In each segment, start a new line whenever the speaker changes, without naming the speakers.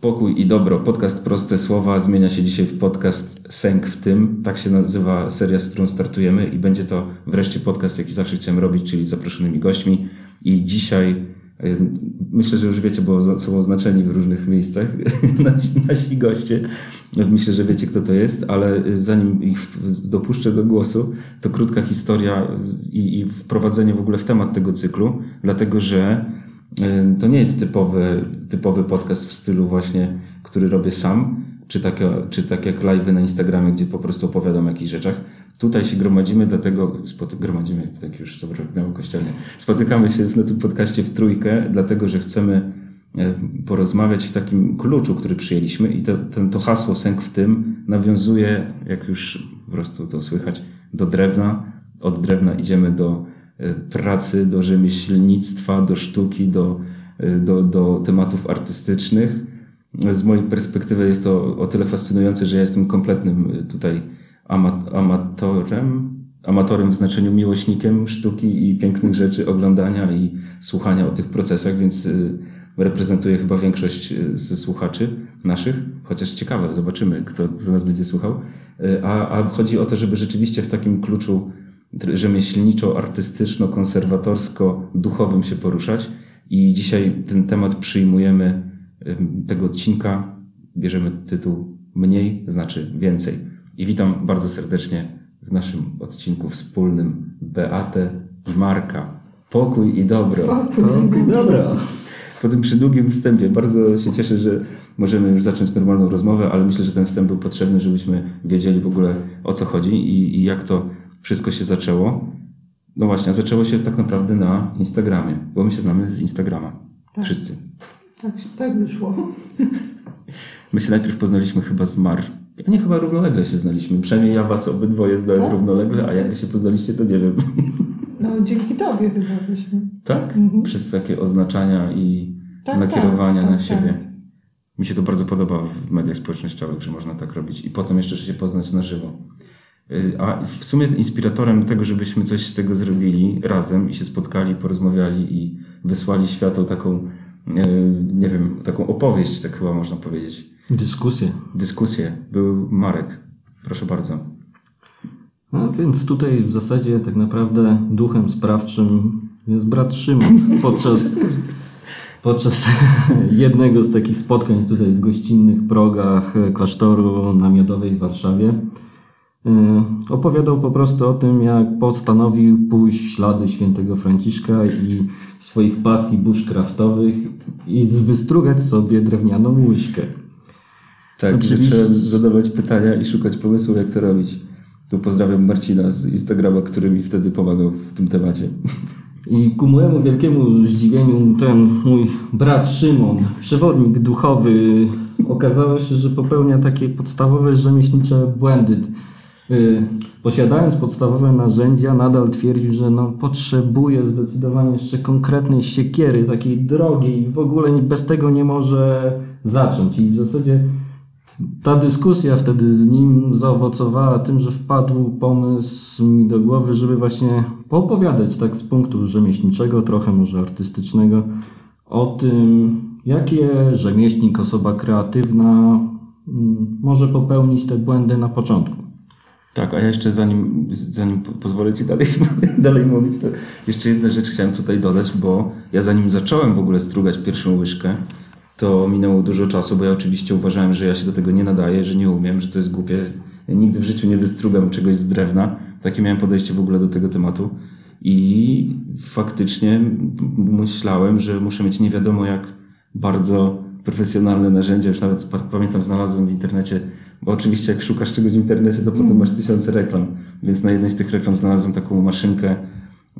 Pokój i dobro. Podcast Proste Słowa zmienia się dzisiaj w podcast Sęk w tym. Tak się nazywa seria, z którą startujemy i będzie to wreszcie podcast, jaki zawsze chciałem robić, czyli z zaproszonymi gośćmi. I dzisiaj y, myślę, że już wiecie, bo są oznaczeni w różnych miejscach nasi, nasi goście. Myślę, że wiecie, kto to jest, ale zanim ich dopuszczę do głosu, to krótka historia i, i wprowadzenie w ogóle w temat tego cyklu, dlatego że to nie jest typowy, typowy podcast w stylu właśnie, który robię sam, czy tak, czy tak jak live na Instagramie, gdzie po prostu opowiadam o jakichś rzeczach. Tutaj się gromadzimy, dlatego spoty- gromadzimy, tak już zabrzmiało kościelnie. Spotykamy się na tym podcaście w trójkę, dlatego że chcemy e, porozmawiać w takim kluczu, który przyjęliśmy i to, ten, to hasło sęk w tym nawiązuje, jak już po prostu to słychać, do drewna. Od drewna idziemy do pracy, do rzemieślnictwa, do sztuki, do, e, do, do tematów artystycznych. Z mojej perspektywy jest to o tyle fascynujące, że ja jestem kompletnym e, tutaj amatorem, amatorem w znaczeniu miłośnikiem sztuki i pięknych rzeczy, oglądania i słuchania o tych procesach, więc reprezentuję chyba większość ze słuchaczy naszych, chociaż ciekawe, zobaczymy, kto z nas będzie słuchał. A, a chodzi o to, żeby rzeczywiście w takim kluczu rzemieślniczo-artystyczno-konserwatorsko-duchowym się poruszać. I dzisiaj ten temat przyjmujemy tego odcinka. Bierzemy tytuł Mniej znaczy więcej. I witam bardzo serdecznie w naszym odcinku wspólnym Beatę i Marka. Pokój i dobro.
Pokój i dobro.
Po tym przydługim wstępie bardzo się cieszę, że możemy już zacząć normalną rozmowę, ale myślę, że ten wstęp był potrzebny, żebyśmy wiedzieli w ogóle o co chodzi i, i jak to wszystko się zaczęło? No właśnie, zaczęło się tak naprawdę na Instagramie, bo my się znamy z Instagrama. Tak. Wszyscy.
Tak, tak wyszło.
My się najpierw poznaliśmy chyba z Mar. A nie, chyba równolegle się znaliśmy. Przynajmniej ja was obydwoje znałem tak? równolegle, a jak się poznaliście, to nie wiem.
No, dzięki tobie chyba właśnie.
Tak? Mhm. Przez takie oznaczania i tak, nakierowania tak, na tak, siebie. Tak. Mi się to bardzo podoba w mediach społecznościowych, że można tak robić. I potem jeszcze się poznać na żywo. A w sumie inspiratorem tego, żebyśmy coś z tego zrobili razem i się spotkali, porozmawiali i wysłali światu taką, y, nie wiem, taką opowieść, tak chyba można powiedzieć.
Dyskusję.
Dyskusję. Był Marek. Proszę bardzo.
No więc tutaj w zasadzie tak naprawdę duchem sprawczym jest brat Szymon podczas, podczas jednego z takich spotkań tutaj w gościnnych progach klasztoru namiotowej w Warszawie. E, opowiadał po prostu o tym, jak postanowił pójść w ślady świętego Franciszka i swoich pasji bushcraftowych i wystrugać sobie drewnianą łyżkę.
Tak, Oczywiście... zacząłem zadawać pytania i szukać pomysłu, jak to robić. Tu pozdrawiam Marcina z Instagrama, który mi wtedy pomagał w tym temacie.
I ku mojemu wielkiemu zdziwieniu ten mój brat Szymon, przewodnik duchowy, okazało się, że popełnia takie podstawowe rzemieślnicze błędy. Y, posiadając podstawowe narzędzia, nadal twierdził, że no, potrzebuje zdecydowanie jeszcze konkretnej siekiery, takiej drogiej w ogóle bez tego nie może zacząć. I w zasadzie ta dyskusja wtedy z nim zaowocowała tym, że wpadł pomysł mi do głowy, żeby właśnie poopowiadać tak z punktu rzemieślniczego, trochę może artystycznego, o tym, jakie rzemieślnik, osoba kreatywna mm, może popełnić te błędy na początku.
Tak, a ja jeszcze zanim, zanim pozwolę Ci dalej, dalej mówić, to jeszcze jedna rzecz chciałem tutaj dodać, bo ja zanim zacząłem w ogóle strugać pierwszą łyżkę, to minęło dużo czasu, bo ja oczywiście uważałem, że ja się do tego nie nadaję, że nie umiem, że to jest głupie. Ja nigdy w życiu nie wystrugam czegoś z drewna. Takie miałem podejście w ogóle do tego tematu. I faktycznie myślałem, że muszę mieć nie wiadomo jak bardzo profesjonalne narzędzia. Już nawet pamiętam, znalazłem w internecie bo oczywiście jak szukasz czegoś w internecie, to potem masz tysiące reklam. Więc na jednej z tych reklam znalazłem taką maszynkę,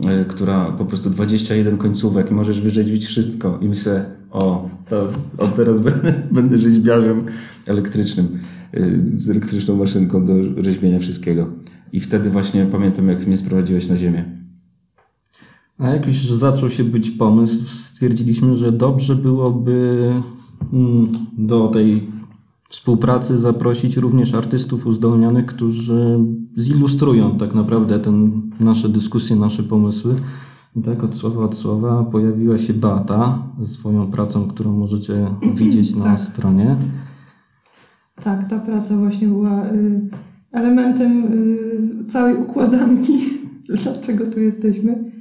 e, która po prostu 21 końcówek i możesz wyrzeźbić wszystko. I myślę, o, to od teraz będę, będę rzeźbiarzem elektrycznym, e, z elektryczną maszynką do rzeźbienia wszystkiego. I wtedy właśnie pamiętam, jak mnie sprowadziłeś na ziemię.
A jak już zaczął się być pomysł, stwierdziliśmy, że dobrze byłoby mm, do tej współpracy zaprosić również artystów uzdolnionych, którzy zilustrują tak naprawdę ten, nasze dyskusje, nasze pomysły. I tak od słowa od słowa pojawiła się Beata ze swoją pracą, którą możecie widzieć na
Tak.
stronie.
Tak, ta praca właśnie była y, elementem y, całej układanki, dlaczego tu jesteśmy.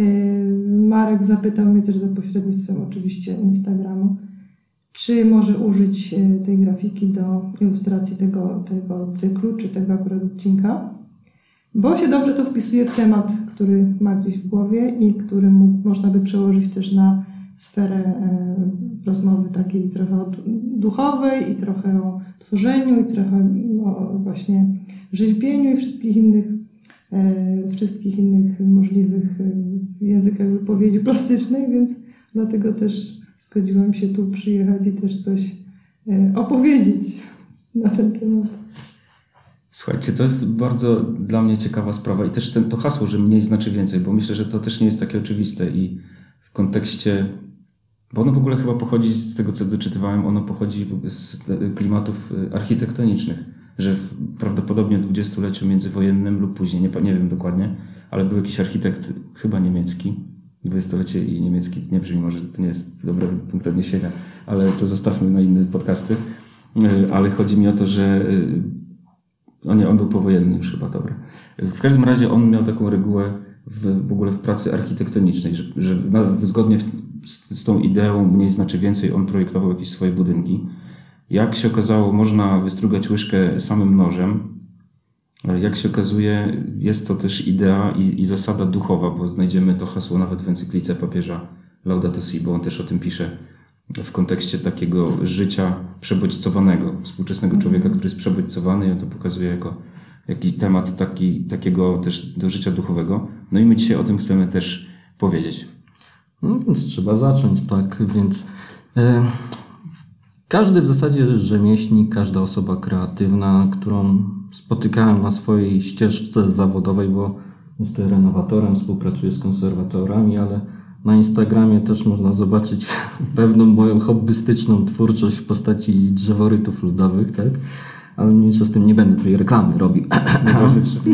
Y, Marek zapytał mnie też za pośrednictwem oczywiście Instagramu, czy może użyć y, tej grafiki do ilustracji tego, tego cyklu, czy tego akurat odcinka, bo się dobrze to wpisuje w temat, który ma gdzieś w głowie i który można by przełożyć też na sferę e, rozmowy takiej trochę duchowej i trochę o tworzeniu i trochę o właśnie rzeźbieniu i wszystkich innych, e, wszystkich innych możliwych e, językach wypowiedzi plastycznej, więc dlatego też zgodziłam się tu przyjechać i też coś e, opowiedzieć na ten temat.
Słuchajcie, to jest bardzo dla mnie ciekawa sprawa i też ten, to hasło, że mniej znaczy więcej, bo myślę, że to też nie jest takie oczywiste i w kontekście, bo ono w ogóle chyba pochodzi z tego, co doczytywałem, ono pochodzi z klimatów y, architektonicznych, że w, prawdopodobnie w dwudziestoleciu międzywojennym lub później, nie, nie wiem dokładnie, ale był jakiś architekt, chyba niemiecki, dwudziestolecie i niemiecki nie brzmi, może to nie jest dobry punkt odniesienia, ale to zostawmy na inne podcasty. Y, Ale chodzi mi o to, że y, o nie, on był powojenny już chyba, dobra. W każdym razie on miał taką regułę w, w ogóle w pracy architektonicznej, że, że zgodnie z, z tą ideą mniej znaczy więcej on projektował jakieś swoje budynki. Jak się okazało, można wystrugać łyżkę samym nożem, jak się okazuje, jest to też idea i, i zasada duchowa, bo znajdziemy to hasło nawet w encyklice papieża Laudato Si, bo on też o tym pisze w kontekście takiego życia przebodźcowanego, współczesnego człowieka, który jest przebodźcowany i on to pokazuje jako jakiś temat taki, takiego też do życia duchowego. No i my dzisiaj o tym chcemy też powiedzieć.
No więc trzeba zacząć, tak, więc e, każdy w zasadzie rzemieślnik, każda osoba kreatywna, którą spotykałem na swojej ścieżce zawodowej, bo jestem renowatorem, współpracuję z konserwatorami, ale na Instagramie też można zobaczyć pewną moją hobbystyczną twórczość w postaci drzeworytów ludowych, tak? Ale mniejsza z tym nie będę tej reklamy robił.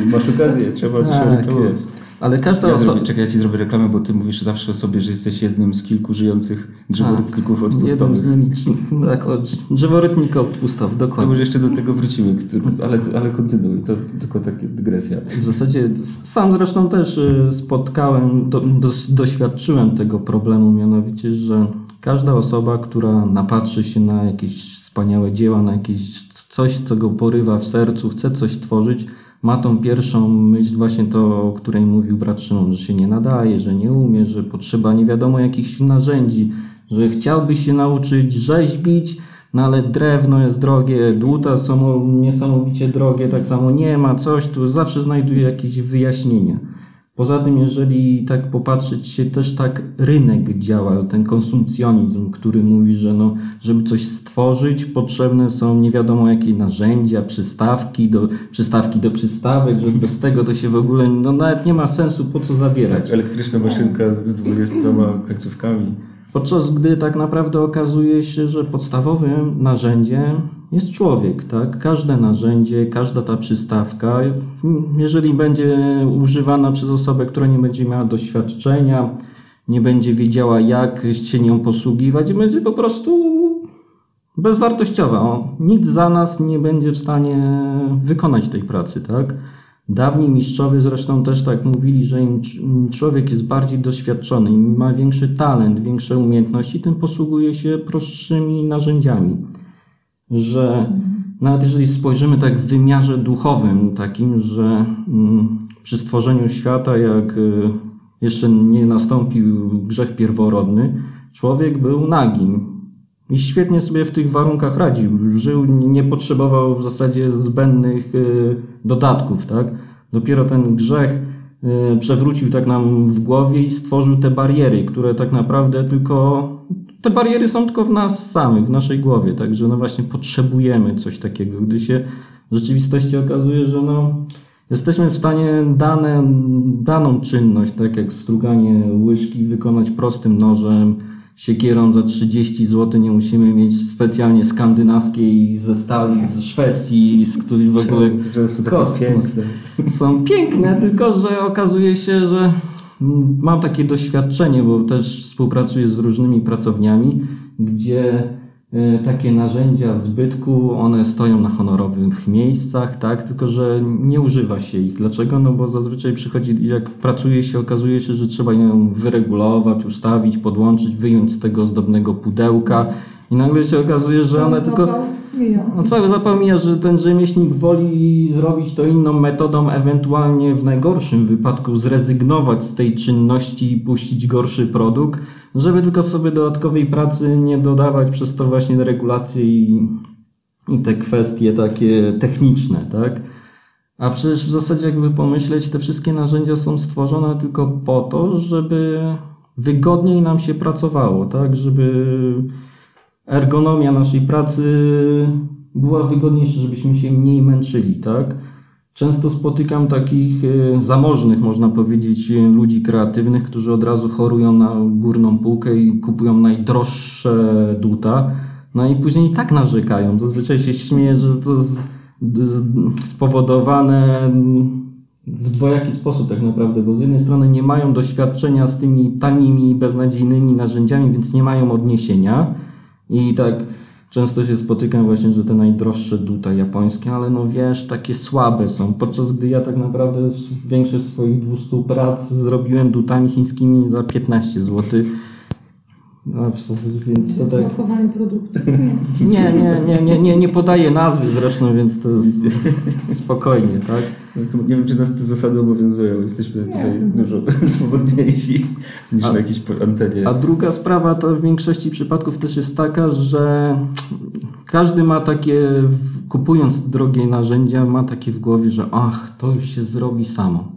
Masz okazję, trzeba
Tak, jest. Ale każda
Ja
osoba...
czekaj, ja ci zrobię reklamę, bo ty mówisz zawsze o sobie, że jesteś jednym z kilku żyjących drzeworytników
Jednym
odpustowych.
z nielicznych. Tak, drzeworytnika odpustowy,
To
dokładnie.
już jeszcze do tego wrócimy, ale, ale kontynuuj, to tylko taka dygresja.
W zasadzie sam zresztą też y, spotkałem, do, doświadczyłem tego problemu, mianowicie, że każda osoba, która napatrzy się na jakieś wspaniałe dzieła, na jakieś coś, co go porywa w sercu, chce coś tworzyć, ma tą pierwszą myśl właśnie to, o której mówił brat Szymon, że się nie nadaje, że nie umie, że potrzeba nie wiadomo jakichś narzędzi, że chciałby się nauczyć rzeźbić, no ale drewno jest drogie, dłuta są niesamowicie drogie, tak samo nie ma coś, tu zawsze znajduje jakieś wyjaśnienia. Poza tym, jeżeli tak popatrzeć się, też tak rynek działa, ten konsumpcjonizm, który mówi, że no, żeby coś stworzyć, potrzebne są nie wiadomo jakie narzędzia, przystawki do, przystawki do przystawek, że bez tego to się w ogóle, no nawet nie ma sensu po co zabierać.
Tak, elektryczna maszynka z 20 końcówkami.
Podczas gdy tak naprawdę okazuje się, że podstawowym narzędziem jest człowiek, tak? Każde narzędzie, każda ta przystawka, jeżeli będzie używana przez osobę, która nie będzie miała doświadczenia, nie będzie wiedziała, jak się nią posługiwać, będzie po prostu bezwartościowa. O, nic za nas nie będzie w stanie wykonać tej pracy, tak? Dawni mistrzowie zresztą też tak mówili, że im cz- im człowiek jest bardziej doświadczony, im ma większy talent, większe umiejętności, tym posługuje się prostszymi narzędziami. Że nawet jeżeli spojrzymy tak w wymiarze duchowym, takim, że mm, przy stworzeniu świata, jak y, jeszcze nie nastąpił grzech pierworodny, człowiek był nagim. I świetnie sobie w tych warunkach radził. Żył, nie potrzebował w zasadzie zbędnych y, dodatków, tak? Dopiero ten grzech y, przewrócił tak nam w głowie i stworzył te bariery, które tak naprawdę tylko. Te bariery są tylko w nas samych, w naszej głowie, także no właśnie potrzebujemy coś takiego, gdy się w rzeczywistości okazuje, że no, jesteśmy w stanie dane, daną czynność, tak jak struganie łyżki, wykonać prostym nożem, siekierą za 30 zł, nie musimy mieć specjalnie skandynawskiej ze stali, ze Szwecji, z której w ogóle
są
kosmos.
piękne.
są piękne, tylko że okazuje się, że mam takie doświadczenie, bo też współpracuję z różnymi pracowniami, gdzie takie narzędzia zbytku, one stoją na honorowych miejscach, tak, tylko że nie używa się ich. Dlaczego? No bo zazwyczaj przychodzi, jak pracuje się, okazuje się, że trzeba ją wyregulować, ustawić, podłączyć, wyjąć z tego ozdobnego pudełka i nagle się okazuje, że one tylko... No cały zapomina, że ten rzemieślnik woli zrobić to inną metodą, ewentualnie w najgorszym wypadku zrezygnować z tej czynności i puścić gorszy produkt, żeby tylko sobie dodatkowej pracy nie dodawać przez to właśnie regulacje i, i te kwestie takie techniczne, tak? A przecież w zasadzie jakby pomyśleć, te wszystkie narzędzia są stworzone tylko po to, żeby wygodniej nam się pracowało, tak? Żeby ergonomia naszej pracy była wygodniejsza, żebyśmy się mniej męczyli, tak? Często spotykam takich e, zamożnych, można powiedzieć, ludzi kreatywnych, którzy od razu chorują na górną półkę i kupują najdroższe duta, no i później tak narzekają. Zazwyczaj się śmieję, że to z, z, spowodowane w dwojaki sposób tak naprawdę, bo z jednej strony nie mają doświadczenia z tymi tanimi, beznadziejnymi narzędziami, więc nie mają odniesienia, i tak często się spotykam właśnie, że te najdroższe duta japońskie, ale no wiesz, takie słabe są. Podczas gdy ja tak naprawdę większość swoich 200 prac zrobiłem dutami chińskimi za 15 zł. No, więc to tak...
Produktu.
Nie, nie, nie, nie, nie, nie podaję nazwy zresztą, więc to jest spokojnie, tak?
Nie wiem, czy nas te zasady obowiązują. Jesteśmy tutaj dużo swobodniejsi niż
A-
na jakiejś antenie.
A druga sprawa to w większości przypadków też jest taka, że każdy ma takie, kupując drogie narzędzia, ma takie w głowie, że ach, to już się zrobi samo.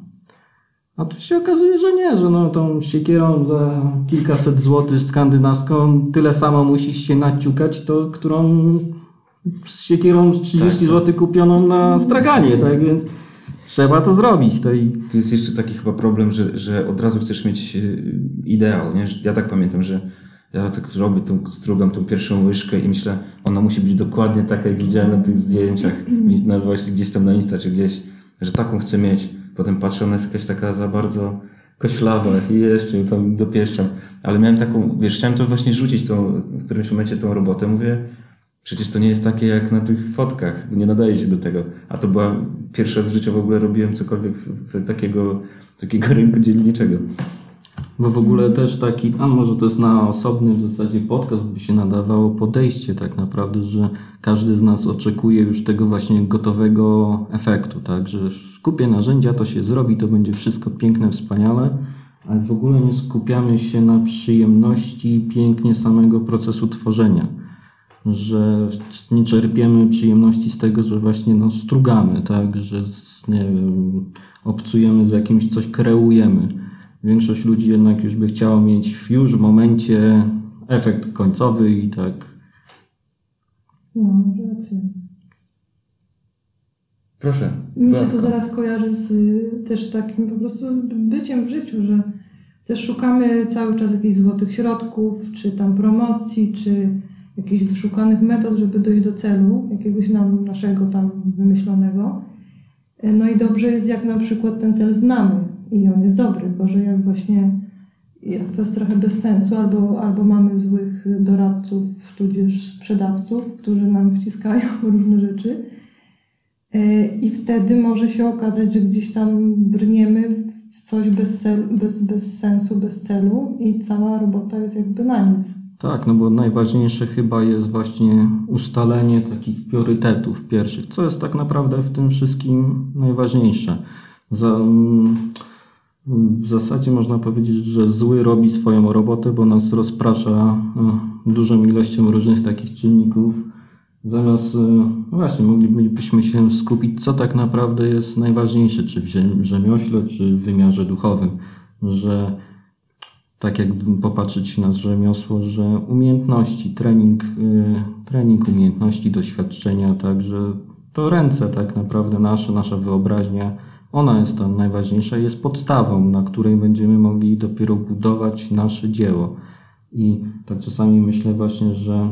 A tu się okazuje, że nie, że no tą siekierą za kilkaset złotych skandynawską tyle samo musisz się naciukać, to którą z siekierą z 30
Tak, tak.
zł kupioną na straganie, tak więc trzeba to zrobić. To i
Tu jest jeszcze taki chyba problem, że, że od razu chcesz mieć y, ideał, nie? Ja tak pamiętam, że ja tak robię, tą, strugam tą pierwszą łyżkę i myślę, ona musi być dokładnie taka, jak widziałem na tych zdjęciach, na, właśnie gdzieś tam na Insta czy gdzieś, że taką chcę mieć. Potem patrzę, ona jest jakaś taka za bardzo koślawa i jeszcze tam dopieszczam. Ale miałem taką, wiesz, chciałem to właśnie rzucić tą, w którymś momencie tą robotę. Mówię, Przecież to nie jest takie jak na tych fotkach, nie nadaje się do tego. A to była pierwsza z życia w ogóle robiłem cokolwiek w, w takiego, takiego rynku dzielniczego.
Bo w ogóle też taki, a może to jest na osobny w zasadzie podcast, by się nadawało podejście tak naprawdę, że każdy z nas oczekuje już tego właśnie gotowego efektu, tak, że skupię narzędzia, to się zrobi, to będzie wszystko piękne, wspaniale, ale w ogóle nie skupiamy się na przyjemności pięknie samego procesu tworzenia, że nie czerpiemy przyjemności z tego, że właśnie no, strugamy, tak, że z, nie wiem, obcujemy z jakimś, coś kreujemy. Większość ludzi jednak już by chciała mieć już w momencie efekt końcowy i tak.
No, racja.
Proszę.
Mi się to zaraz kojarzy z y, też takim po prostu byciem w życiu, że też szukamy cały czas jakichś złotych środków, czy tam promocji, czy jakichś wyszukanych metod, żeby dojść do celu, jakiegoś nam, naszego tam wymyślonego. Y, No i dobrze jest, jak na przykład ten cel znamy i on jest dobry, bo że jak właśnie jak to jest trochę bez sensu, albo, albo mamy złych doradców, tudzież sprzedawców, którzy nam wciskają różne rzeczy. E, I wtedy może się okazać, że gdzieś tam brniemy w coś bez, bez, bez sensu, bez celu i cała robota jest jakby na nic.
Tak, no bo najważniejsze chyba jest właśnie ustalenie takich priorytetów pierwszych. Co jest tak naprawdę w tym wszystkim najważniejsze? Za, mm, w zasadzie można powiedzieć, że zły robi swoją robotę, bo nas rozprasza e, dużą ilością różnych takich czynników. Zamiast, e, no właśnie, moglibyśmy się skupić, co tak naprawdę jest najważniejsze, czy w rzemiośle, czy w wymiarze duchowym. Że tak jak popatrzeć na rzemiosło, że umiejętności, trening, y, trening umiejętności, doświadczenia, także to ręce tak naprawdę nasze, nasza wyobraźnia, ona jest ta najważniejsza, jest podstawą, na której będziemy mogli dopiero budować nasze dzieło. I tak czasami myślę właśnie, że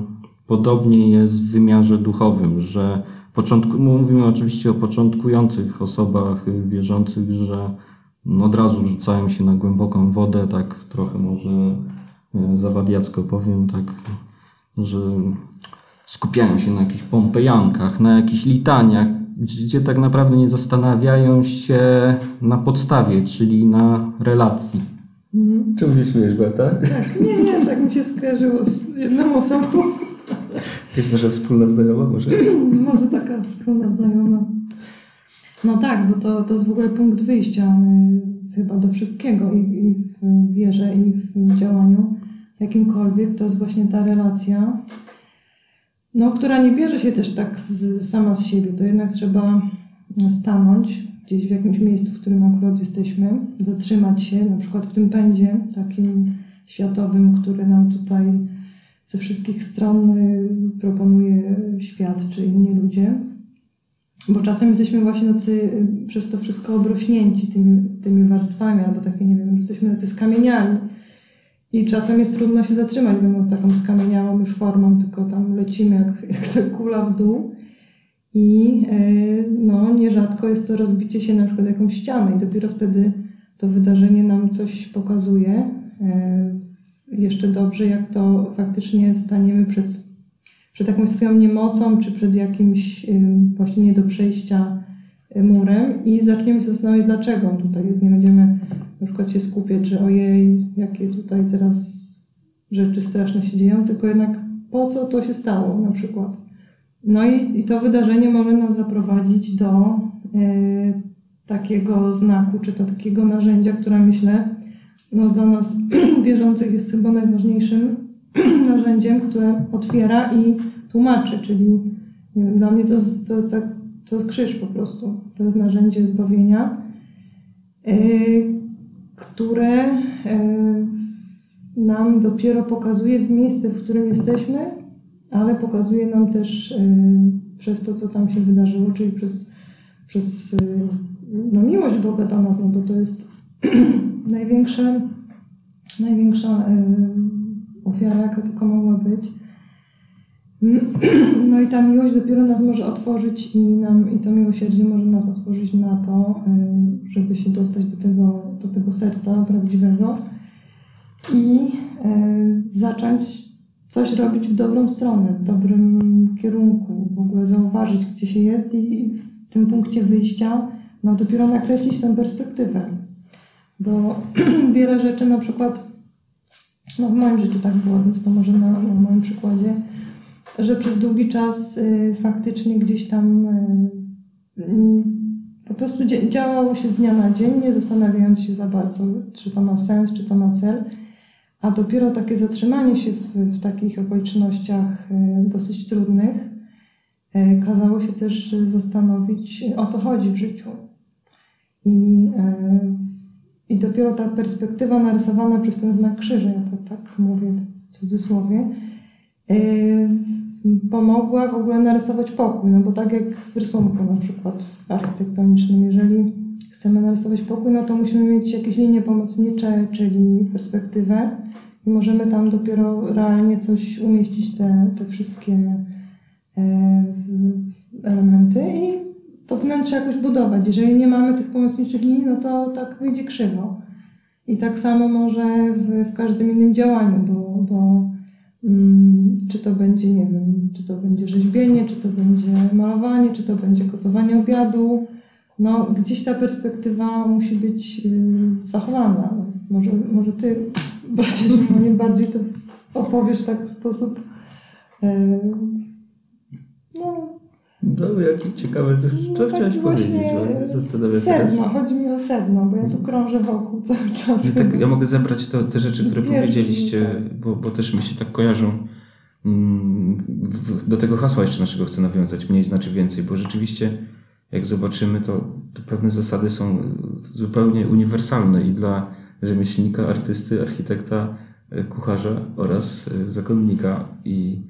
podobnie jest w wymiarze duchowym, że początku, mówimy oczywiście o początkujących osobach y, wierzących, że od razu rzucają się na głęboką wodę, tak trochę może e, zawadiacko powiem, tak, że skupiają się na jakichś pompejankach, na jakichś litaniach, gdzie tak naprawdę nie zastanawiają się na podstawie, czyli na relacji.
Mhm.
Czemu się śmiejesz, Beata?
Tak, nie, nie, tak mi się skojarzyło z jedną osobą.
Jest nasza wspólna znajoma może?
Może taka wspólna znajoma. No tak, bo to, to jest w ogóle punkt wyjścia y, chyba do wszystkiego i, i w wierze, i w działaniu jakimkolwiek. To jest właśnie ta relacja, no, która nie bierze się też tak z, sama z siebie. To jednak trzeba stanąć gdzieś w jakimś miejscu, w którym akurat jesteśmy, zatrzymać się, na przykład w tym pędzie takim światowym, który nam tutaj ze wszystkich stron y, proponuje świat czy inni ludzie. Bo czasem jesteśmy właśnie tacy y, przez to wszystko obrośnięci tymi, tymi warstwami, albo takie, nie wiem, że jesteśmy tacy skamieniali. I czasem jest trudno się zatrzymać, będąc taką skamieniałą już formą, tylko tam lecimy jak, jak ta kula w dół. I y, no, nierzadko jest to rozbicie się na przykład jakąś ścianę i dopiero wtedy to wydarzenie nam coś pokazuje. Y, jeszcze dobrze, jak to faktycznie staniemy przed, przed jakąś swoją niemocą, czy przed jakimś y, właśnie nie do przejścia murem i zaczniemy się zastanawiać, dlaczego tutaj jest. Nie będziemy na przykład się skupiać, że ojej, jakie tutaj teraz rzeczy straszne się dzieją, tylko jednak po co to się stało na przykład. No i, i to wydarzenie może nas zaprowadzić do y, takiego znaku, czy to takiego narzędzia, które myślę, no dla nas wierzących jest chyba najważniejszym narzędziem, które otwiera i tłumaczy, czyli nie wiem, dla mnie to jest, to jest tak, to jest krzyż po prostu. To jest narzędzie zbawienia, y, które y, nam dopiero pokazuje w miejsce, w którym jesteśmy, ale pokazuje nam też y, przez to, co tam się wydarzyło, czyli przez, przez y, no, miłość Boga do nas, no bo to jest największa, największa y, ofiara, jaka tylko mogła być. No i ta miłość dopiero nas może otworzyć i, nam, i to miłosierdzie może nas otworzyć na to, żeby się dostać do tego, do tego serca prawdziwego i zacząć coś robić w dobrą stronę, w dobrym kierunku, w ogóle zauważyć, gdzie się jest i w tym punkcie wyjścia no dopiero nakreślić tę perspektywę. Bo wiele rzeczy na przykład, no w moim życiu tak było, więc to może na, na moim przykładzie, że przez długi czas y, faktycznie gdzieś tam y, y, po prostu działało się z dnia na dzień, nie zastanawiając się za bardzo, czy to ma sens, czy to ma cel. A dopiero takie zatrzymanie się w, w takich okolicznościach dosyć trudnych kazało się też zastanowić, o co chodzi w życiu. I, i dopiero ta perspektywa narysowana przez ten znak krzyża, ja to tak mówię w cudzysłowie, pomogła w ogóle narysować pokój. No bo tak jak w rysunku na przykład architektonicznym, jeżeli chcemy narysować pokój, no to musimy mieć jakieś linie pomocnicze, czyli perspektywę i możemy tam dopiero realnie coś umieścić, te, te wszystkie e, elementy i to wnętrze jakoś budować. Jeżeli nie mamy tych pomocniczych linii, no to tak wyjdzie krzywo. I tak samo może w, w każdym innym działaniu, bo, bo mm, czy to będzie, nie wiem, czy to będzie rzeźbienie, czy to będzie malowanie, czy to będzie gotowanie obiadu. No, gdzieś ta perspektywa musi być y, zachowana. Może, może ty bardziej, bardziej to opowiesz tak w sposób y, no,
no, jaki ciekawe, co, co
no,
chciałaś powiedzieć?
Zastanawiam sedno, teraz. chodzi mi o sedno, bo ja tu krążę wokół cały czas.
Ja, tak, ja mogę zebrać to, te rzeczy, które Zbierzmy powiedzieliście, tak. bo, bo też mi się tak kojarzą. Mm, do tego hasła jeszcze naszego chcę nawiązać, mniej znaczy więcej, bo rzeczywiście jak zobaczymy, to, to pewne zasady są zupełnie uniwersalne i dla rzemieślnika, artysty, architekta, e, kucharza oraz e, zakonnika i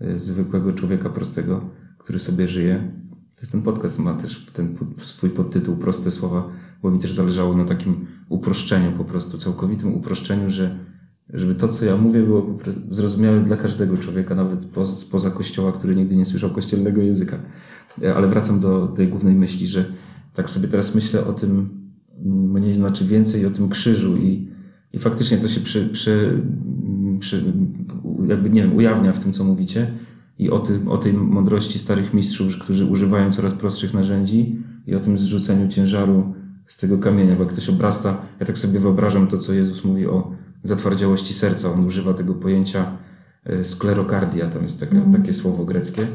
e, zwykłego człowieka prostego, który sobie żyje. To jest ten podcast, ma też ten swój podtytuł Proste Słowa, bo mi też zależało na takim uproszczeniu, po prostu całkowitym uproszczeniu, że żeby to, co ja mówię, było zrozumiałe dla każdego człowieka, nawet spoza kościoła, który nigdy nie słyszał kościelnego języka. Ale wracam do tej głównej myśli, że tak sobie teraz myślę o tym, mniej znaczy więcej, o tym krzyżu i, i faktycznie to się przy, przy, przy, jakby, nie wiem, ujawnia w tym, co mówicie i o, tym, o tej mądrości starych mistrzów, którzy używają coraz prostszych narzędzi i o tym zrzuceniu ciężaru z tego kamienia, bo jak ktoś obrasta, ja tak sobie wyobrażam to, co Jezus mówi o zatwardziałości serca. On używa tego pojęcia e, sklerokardia, tam jest takie, mm. takie słowo greckie,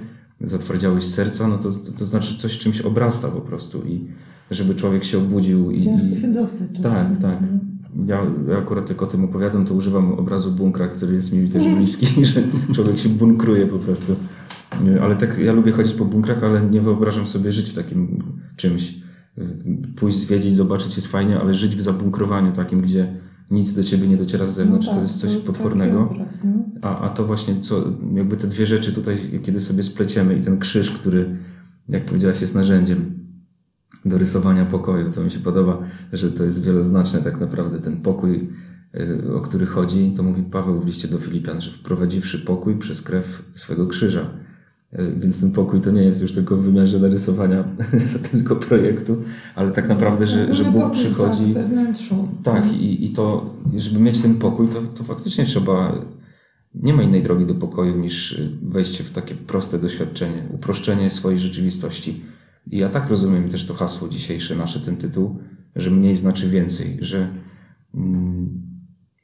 zatwardziałość serca, no to, to, to znaczy coś czymś obrasta po prostu i żeby człowiek się obudził. I,
Ciężko się dostać.
Tak, tak. Mhm. Ja, ja akurat jak o tym opowiadam, to używam obrazu bunkra, który jest mi też bliski, że człowiek się bunkruje po prostu. Ale tak, ja lubię chodzić po bunkrach, ale nie wyobrażam sobie żyć w takim czymś. Pójść zwiedzić, zobaczyć jest fajnie, ale żyć w zabunkrowaniu takim, gdzie nic do ciebie nie dociera z zewnątrz, no tak, to jest coś to jest potwornego. Obraz, no. a, a to właśnie, co, jakby te dwie rzeczy tutaj, kiedy sobie spleciemy i ten krzyż, który, jak powiedziałaś, jest narzędziem do rysowania pokoju. To mi się podoba, że to jest wieloznaczne tak naprawdę. Ten pokój, y, o który chodzi, to mówi Paweł w liście do Filipian, że wprowadziwszy pokój przez krew swego krzyża. Y, więc ten pokój to nie jest już tylko w wymiarze narysowania tylko projektu, ale tak naprawdę, że, że Bóg przychodzi. Tak, tak i, i to, żeby mieć ten pokój, to, to faktycznie trzeba. Nie ma innej drogi do pokoju niż wejście w takie proste doświadczenie, uproszczenie swojej rzeczywistości i ja tak rozumiem też to hasło dzisiejsze, nasze, ten tytuł, że mniej znaczy więcej, że, mm,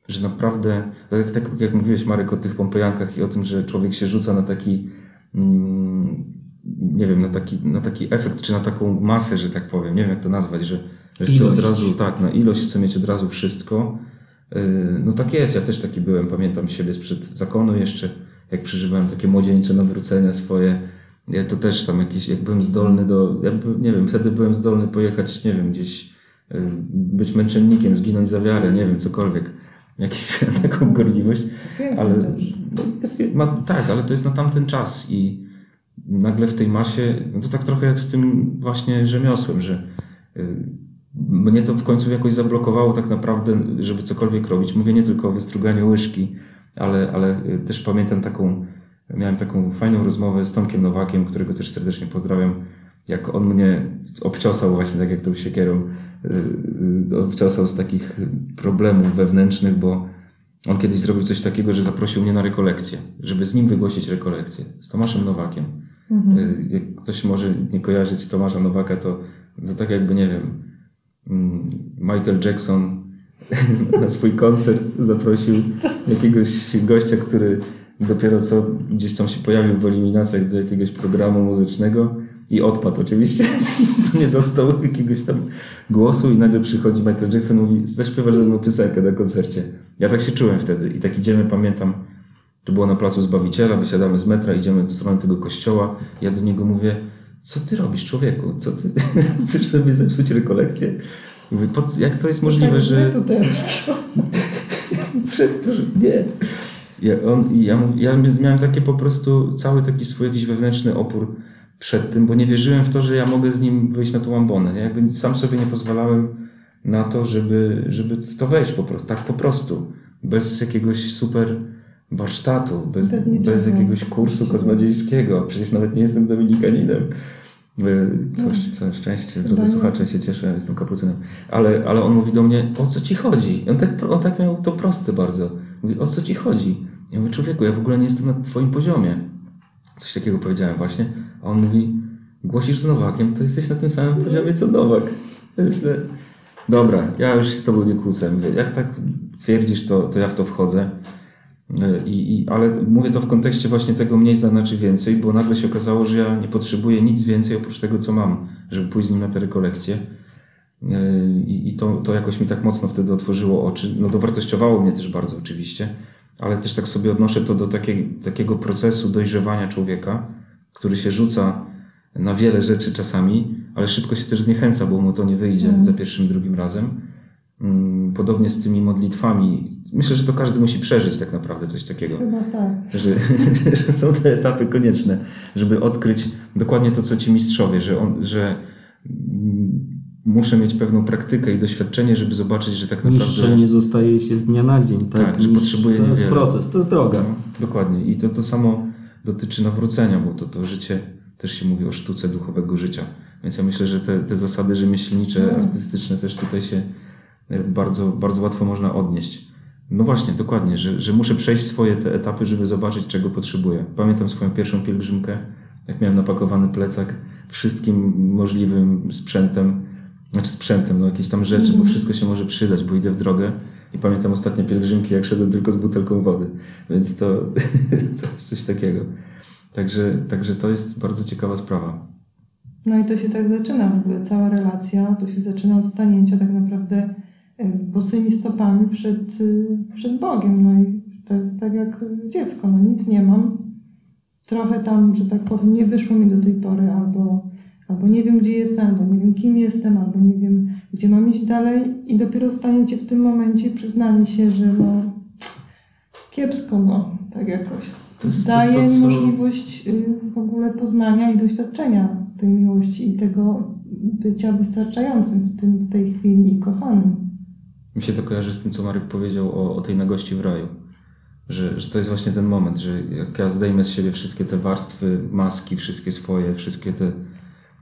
że naprawdę, tak, tak jak mówiłeś Marek o tych pompejankach i o tym, że człowiek się rzuca na taki, mm, nie wiem, na taki, na taki efekt, czy na taką masę, że tak powiem, nie wiem jak to nazwać, że, że chce od razu, tak, na ilość chce mieć od razu wszystko. Y, no tak jest, ja też taki byłem, pamiętam siebie sprzed zakonu jeszcze, jak przeżywałem takie młodzieńcze nawrócenia swoje, ja to też tam jakiś, jak byłem zdolny do, ja nie wiem, wtedy byłem zdolny pojechać, nie wiem, gdzieś y, być męczennikiem, zginąć za wiarę, nie wiem, cokolwiek. Jakąś taką gorliwość. Ale no jest, ma, tak, ale to jest na tamten czas i nagle w tej masie, no to tak trochę jak z tym właśnie rzemiosłem, że y, mnie to w końcu jakoś zablokowało tak naprawdę, żeby cokolwiek robić. Mówię nie tylko o wystruganiu łyżki, ale, ale y, też pamiętam taką Miałem taką fajną rozmowę z Tomkiem Nowakiem, którego też serdecznie pozdrawiam. Jak on mnie obciosał właśnie tak jak tą siekierą, yy, obciosał z takich problemów wewnętrznych, bo on kiedyś zrobił coś takiego, że zaprosił mnie na rekolekcję, żeby z nim wygłosić rekolekcję, z Tomaszem Nowakiem. Mhm. Yy, jak ktoś może nie kojarzyć Tomasza Nowaka, to, to tak jakby, nie wiem, mm, Michael Jackson na swój koncert zaprosił jakiegoś gościa, który dopiero co gdzieś tam się pojawił w eliminacjach do jakiegoś programu muzycznego i odpadł oczywiście. nie dostał jakiegoś tam głosu i nagle przychodzi Michael Jackson i mówi, zaśpiewasz ze mną piosenkę na koncercie. Ja tak się czułem wtedy i tak idziemy, pamiętam, to było na placu Zbawiciela, wysiadamy z metra, idziemy do strony tego kościoła. Ja do niego mówię, co ty robisz człowieku? Co ty, chcesz sobie zepsuć rekolekcję? Mówię, jak to jest możliwe, tak, że...
Tu teraz.
nie. Ja, on, ja, ja miałem takie po prostu cały taki swój jakiś wewnętrzny opór przed tym, bo nie wierzyłem w to, że ja mogę z nim wyjść na tą ambonę. Ja jakby sam sobie nie pozwalałem na to, żeby, żeby w to wejść po prostu, tak po prostu. Bez jakiegoś super warsztatu, bez, bez, jakiegoś kursu kaznodziejskiego. Przecież nawet nie jestem dominikaninem. Coś, co szczęście, drodzy słuchacze, się cieszę, jestem kapucynem. Ale, ale on mówi do mnie, o co ci chodzi? On tak, on tak miał to proste bardzo. Mówi, o co ci chodzi? Ja mówię, człowieku, ja w ogóle nie jestem na twoim poziomie. Coś takiego powiedziałem właśnie. A on mówi, głosisz z Nowakiem, to jesteś na tym samym poziomie co Nowak. Ja myślę, dobra, ja już się z tobą nie kłócę. Mówię, jak tak twierdzisz, to, to ja w to wchodzę. I, i, ale mówię to w kontekście właśnie tego mniej znaczy więcej, bo nagle się okazało, że ja nie potrzebuję nic więcej oprócz tego, co mam, żeby pójść z nim na te rekolekcje. I, i to, to jakoś mi tak mocno wtedy otworzyło oczy. No dowartościowało mnie też bardzo oczywiście ale też tak sobie odnoszę to do takiej, takiego procesu dojrzewania człowieka, który się rzuca na wiele rzeczy czasami, ale szybko się też zniechęca, bo mu to nie wyjdzie mm. za pierwszym, drugim razem. Mm, podobnie z tymi modlitwami. Myślę, że to każdy musi przeżyć tak naprawdę coś takiego.
Chyba tak.
Że, że są te etapy konieczne, żeby odkryć dokładnie to, co ci mistrzowie, że, on, że muszę mieć pewną praktykę i doświadczenie, żeby zobaczyć, że tak naprawdę...
Mistrze nie zostaje się z dnia na dzień. Tak,
tak że potrzebuje
To jest proces, to jest droga. No,
dokładnie. I to, to samo dotyczy nawrócenia, bo to, to życie, też się mówi o sztuce duchowego życia. Więc ja myślę, że te, te zasady rzemieślnicze,
No.
artystyczne też tutaj się e, bardzo, bardzo łatwo można odnieść. No właśnie, dokładnie, że, że muszę przejść swoje te etapy, żeby zobaczyć, czego potrzebuję. Pamiętam swoją pierwszą pielgrzymkę, jak miałem napakowany plecak wszystkim możliwym sprzętem, znaczy sprzętem, no jakieś tam rzeczy, bo wszystko się może przydać, bo idę w drogę. I pamiętam ostatnie pielgrzymki, jak szedłem tylko z butelką wody. Więc to, to jest coś takiego. Także, także to jest bardzo ciekawa sprawa.
No i to się tak zaczyna w ogóle, cała relacja, to się zaczyna od stanięcia tak naprawdę y, bosymi stopami przed, y, przed Bogiem. No i tak, tak jak dziecko, no nic nie mam. Trochę tam, że tak powiem, nie wyszło mi do tej pory, albo, albo nie wiem, gdzie jestem, albo nie wiem, kim jestem, albo nie wiem, gdzie mam iść dalej. I dopiero staniecie w tym momencie, przyznanie się, że no kiepsko, no, tak jakoś.
To jest to-
daje
to, co-
możliwość y, w ogóle poznania i doświadczenia tej miłości i tego bycia wystarczającym w, tym, w tej chwili i kochanym.
Mi się to kojarzy z tym, co Marek powiedział o, o tej nagości w raju. Że, że to jest właśnie ten moment, że jak ja zdejmę z siebie wszystkie te warstwy, maski, wszystkie swoje, wszystkie te,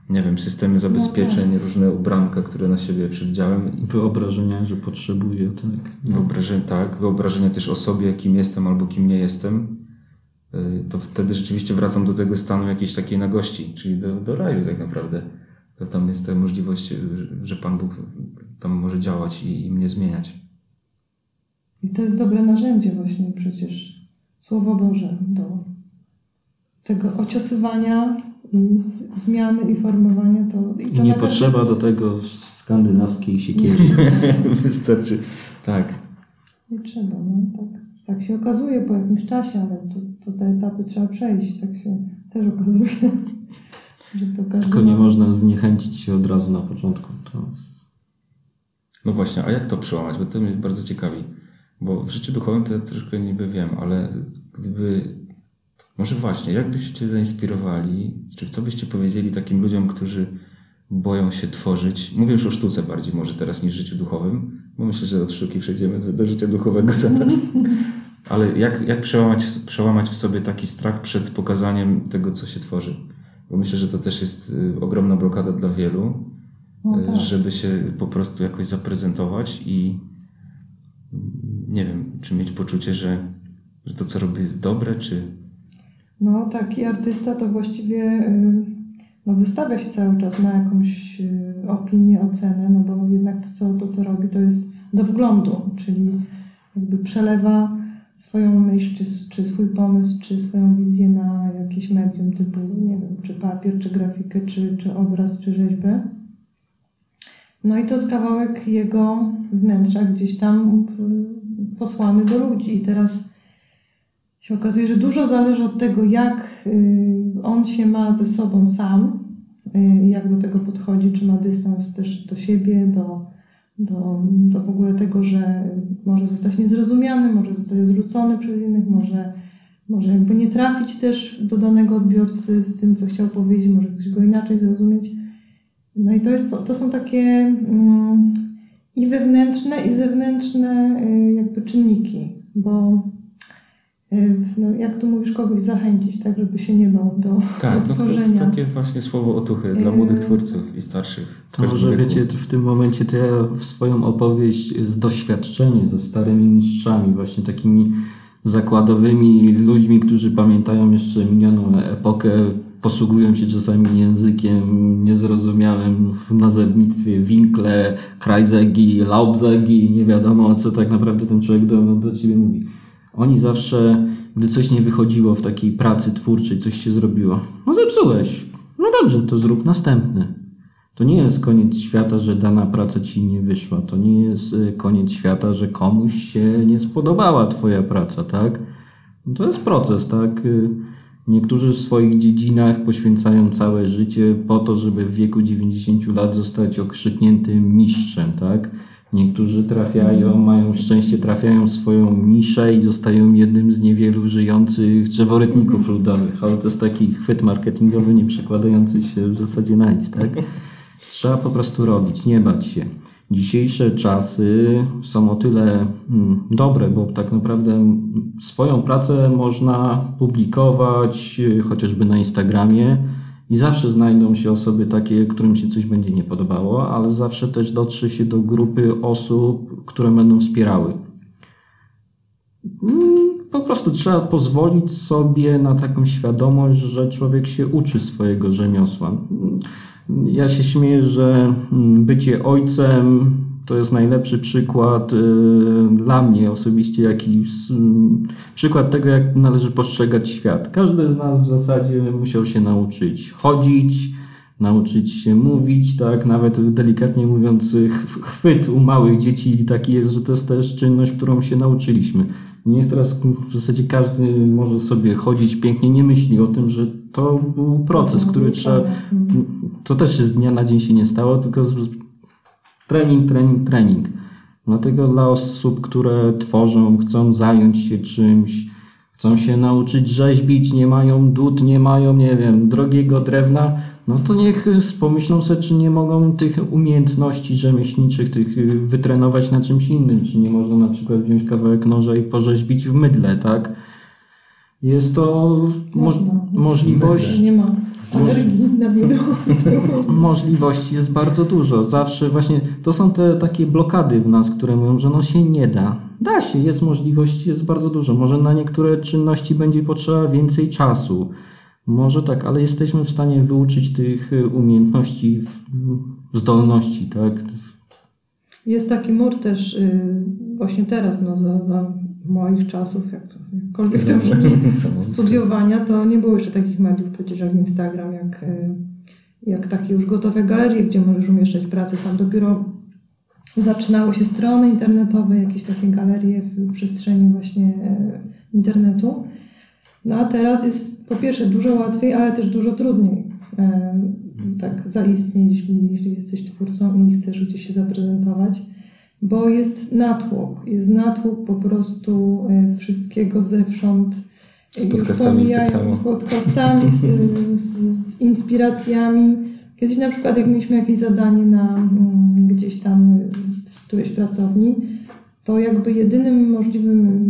nie wiem, systemy zabezpieczeń, różne ubranka, które na siebie przywdziałem
Wyobrażenia, że potrzebuję, tak.
wyobrażenia, tak, wyobrażenia też o sobie, kim jestem albo kim nie jestem, y, to wtedy rzeczywiście wracam do tego stanu jakiejś takiej nagości, czyli do, do raju tak naprawdę. To tam jest ta możliwość, y, że Pan Bóg tam może działać i, i mnie zmieniać.
I to jest dobre narzędzie właśnie przecież Słowo Boże do tego ociosywania i zmiany i formowania. To, i to
nie potrzeba do tego skandynawskiej siekierzy.
Wystarczy, tak.
Nie trzeba, no tak, tak się okazuje po jakimś czasie, ale to, to te etapy trzeba przejść, tak się też okazuje. Że to każdy
Tylko nie
ma-
można zniechęcić się od razu na początku. To.
No właśnie, a jak to przełamać? Bo to mnie bardzo ciekawi. Bo w życiu duchowym to ja troszkę niby wiem, ale gdyby. Może właśnie, jak byście zainspirowali, czy co byście powiedzieli takim ludziom, którzy boją się tworzyć? Mówię już o sztuce bardziej może teraz niż życiu duchowym, bo myślę, że od sztuki przejdziemy do życia duchowego zaraz. Ale jak, jak przełamać, przełamać w sobie taki strach przed pokazaniem tego, co się tworzy? Bo myślę, że to też jest y, ogromna blokada dla wielu
No
y,
tak.
żeby się po prostu jakoś zaprezentować i mm, nie wiem, czy mieć poczucie, że, że to, co robię, jest dobre, czy.
No, taki artysta to właściwie y, no, wystawia się cały czas na jakąś y, opinię, ocenę, no bo jednak to co, to, co robi, to jest do wglądu, czyli jakby przelewa swoją myśl, czy, czy swój pomysł, czy swoją wizję na jakieś medium typu, nie wiem, czy papier, czy grafikę, czy, czy obraz, czy rzeźbę. No i to jest kawałek jego wnętrza gdzieś tam y, posłany do ludzi. I teraz się okazuje, że dużo zależy od tego, jak y, on się ma ze sobą sam, y, jak do tego podchodzi, czy ma dystans też do siebie, do, do, do w ogóle tego, że może zostać niezrozumiany, może zostać odrzucony przez innych, może, może jakby nie trafić też do danego odbiorcy z tym, co chciał powiedzieć, może ktoś go inaczej zrozumieć. No i to, jest, to, są takie mm, i wewnętrzne, i zewnętrzne y, jakby czynniki, bo no, jak tu mówisz, kogoś zachęcić, tak, żeby się nie bał do,
Tak, no, to,
tworzenia.
takie właśnie słowo otuchy dla młodych twórców i starszych.
To może
wieku.
wiecie, w tym momencie to ja w swoją opowieść z doświadczenie ze starymi mistrzami, właśnie takimi zakładowymi ludźmi, którzy pamiętają jeszcze minioną epokę, posługują się czasami językiem niezrozumiałym w nazewnictwie Winkle, Krajzegi, Laubzegi, nie wiadomo co tak naprawdę ten człowiek do, do ciebie mówi. Oni zawsze, gdy coś nie wychodziło w takiej pracy twórczej, coś się zrobiło, no zepsułeś, no dobrze, to zrób następny. To nie jest koniec świata, że dana praca ci nie wyszła. To nie jest y, koniec świata, że komuś się nie spodobała twoja praca, tak? No To jest proces, tak? Y, Niektórzy w swoich dziedzinach poświęcają całe życie po to, żeby w wieku 90 lat zostać okrzykniętym mistrzem, tak? Niektórzy trafiają, mają szczęście, trafiają w swoją niszę i zostają jednym z niewielu żyjących drzeworytników ludowych, ale to jest taki chwyt marketingowy nie przekładający się w zasadzie na nic, tak? Trzeba po prostu robić, nie bać się. Dzisiejsze czasy są o tyle mm, dobre, bo tak naprawdę swoją pracę można publikować y, chociażby na Instagramie I zawsze znajdą się osoby takie, którym się coś będzie nie podobało, ale zawsze też dotrze się do grupy osób, które będą wspierały. Mm, po prostu trzeba pozwolić sobie na taką świadomość, że człowiek się uczy swojego rzemiosła. Ja się śmieję, że mm, bycie ojcem to jest najlepszy przykład y, dla mnie osobiście, jaki przykład tego, jak należy postrzegać świat. Każdy z nas w zasadzie musiał się nauczyć chodzić, nauczyć się mówić, tak, nawet delikatnie mówiąc, chwyt u małych dzieci taki jest, że to jest też czynność, którą się nauczyliśmy. Niech teraz w zasadzie każdy może sobie chodzić pięknie, nie myśli o tym, że to był proces, który trzeba. To też z dnia na dzień się nie stało, tylko trening, trening, trening. Dlatego dla osób, które tworzą, chcą zająć się czymś, chcą się nauczyć rzeźbić, nie mają dud, nie mają, nie wiem, drogiego drewna, no to niech pomyślą sobie, czy nie mogą tych umiejętności rzemieślniczych tych y, wytrenować na czymś innym, czy nie można na przykład wziąć kawałek noża i porzeźbić w mydle, tak? Jest to mo możliwość.
Nie ma alergii na
Możliwości jest bardzo dużo. Zawsze właśnie to są te takie blokady w nas, które mówią, że no się nie da. Da się, jest możliwość, jest bardzo dużo. Może na niektóre czynności będzie potrzeba więcej czasu. Może tak, ale jesteśmy w stanie wyuczyć tych umiejętności, zdolności, tak?
Jest taki mur też y, właśnie teraz, no za, za moich czasów, jak to, jakkolwiek to brzmi, studiowania, to nie było jeszcze takich mediów przecież jak Instagram, jak, y, jak takie już gotowe galerie, gdzie możesz umieszczać pracę. Tam dopiero zaczynały się strony internetowe, jakieś takie galerie w przestrzeni właśnie y, internetu. No a teraz jest po pierwsze dużo łatwiej, ale też dużo trudniej tak zaistnieć, jeśli, jeśli jesteś twórcą i chcesz gdzieś się zaprezentować bo jest natłok. Jest natłok po prostu e, wszystkiego zewsząd.
Z podcastami jest tak samo.
Z podcastami, z, z, z, inspiracjami. Kiedyś na przykład jak mieliśmy jakieś zadanie na mm, gdzieś tam w którejś pracowni, to jakby jedynym możliwym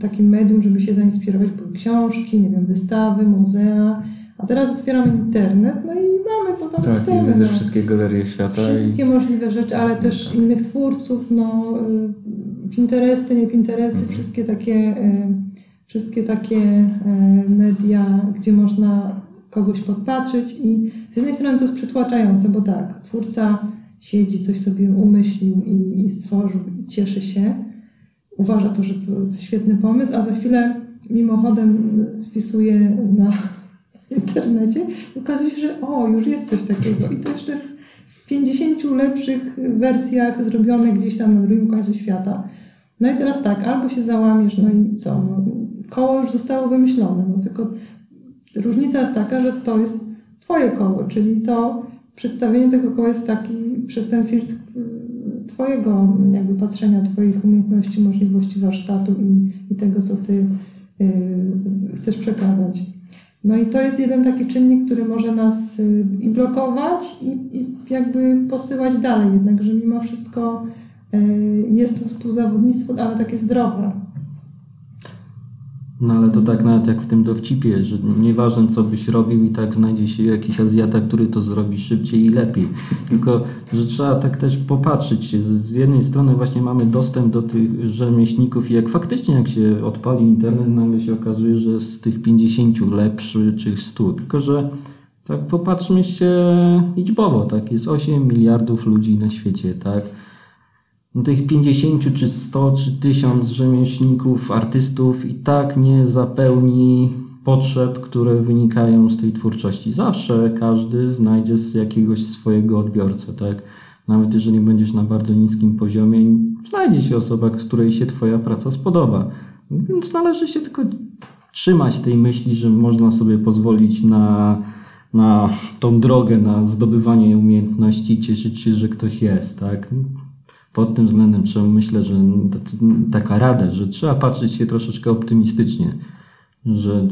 takim medium, żeby się zainspirować były książki, nie wiem, wystawy, muzea, a teraz otwieramy internet, no i mamy co tam
tak,
chcemy.
Tak, widzę no. wszystkie galerie świata.
Wszystkie
i...
możliwe rzeczy, ale też innych twórców, no y, Pinteresty, nie Pinteresty, mhm. wszystkie takie y, wszystkie takie y, media, gdzie można kogoś podpatrzeć i z jednej strony to jest przytłaczające, bo tak, twórca siedzi, coś sobie umyślił i, i stworzył i cieszy się, uważa to, że to jest świetny pomysł, a za chwilę mimochodem wpisuje na internecie i okazuje się, że o, już jest coś takiego i to jeszcze w, w 50 lepszych wersjach zrobione gdzieś tam na drugim końcu świata. No i teraz tak, albo się załamiesz, no i co? No, koło już zostało wymyślone, no tylko różnica jest taka, że to jest twoje koło, czyli to przedstawienie tego koła jest taki przez ten filtr twojego jakby patrzenia, twoich umiejętności, możliwości warsztatu i, i tego, co ty yy, chcesz przekazać. No i to jest jeden taki czynnik, który może nas y, i blokować, i, i jakby posyłać dalej, jednak, że mimo wszystko y, jest to współzawodnictwo, ale takie zdrowe.
No ale to tak nawet jak w tym dowcipie, że nieważne co byś robił i tak znajdzie się jakiś Azjata, który to zrobi szybciej i lepiej. Tylko, że trzeba tak też popatrzeć. Z jednej strony właśnie mamy dostęp do tych rzemieślników i jak faktycznie jak się odpali internet, nagle się okazuje, że z tych 50 lepszy czy 100. Tylko, że tak popatrzmy się liczbowo, tak? Jest 8 miliardów ludzi na świecie, tak? No tych 50 czy 100 czy 1000 rzemieślników, artystów i tak nie zapełni potrzeb, które wynikają z tej twórczości. Zawsze każdy znajdzie z jakiegoś swojego odbiorcę, tak? Nawet jeżeli będziesz na bardzo niskim poziomie, znajdzie się osoba, z której się Twoja praca spodoba. Więc należy się tylko trzymać tej myśli, że można sobie pozwolić na, na tą drogę, na zdobywanie umiejętności, cieszyć się, że ktoś jest, tak? Pod tym względem myślę, że taka rada, że trzeba patrzeć się troszeczkę optymistycznie, że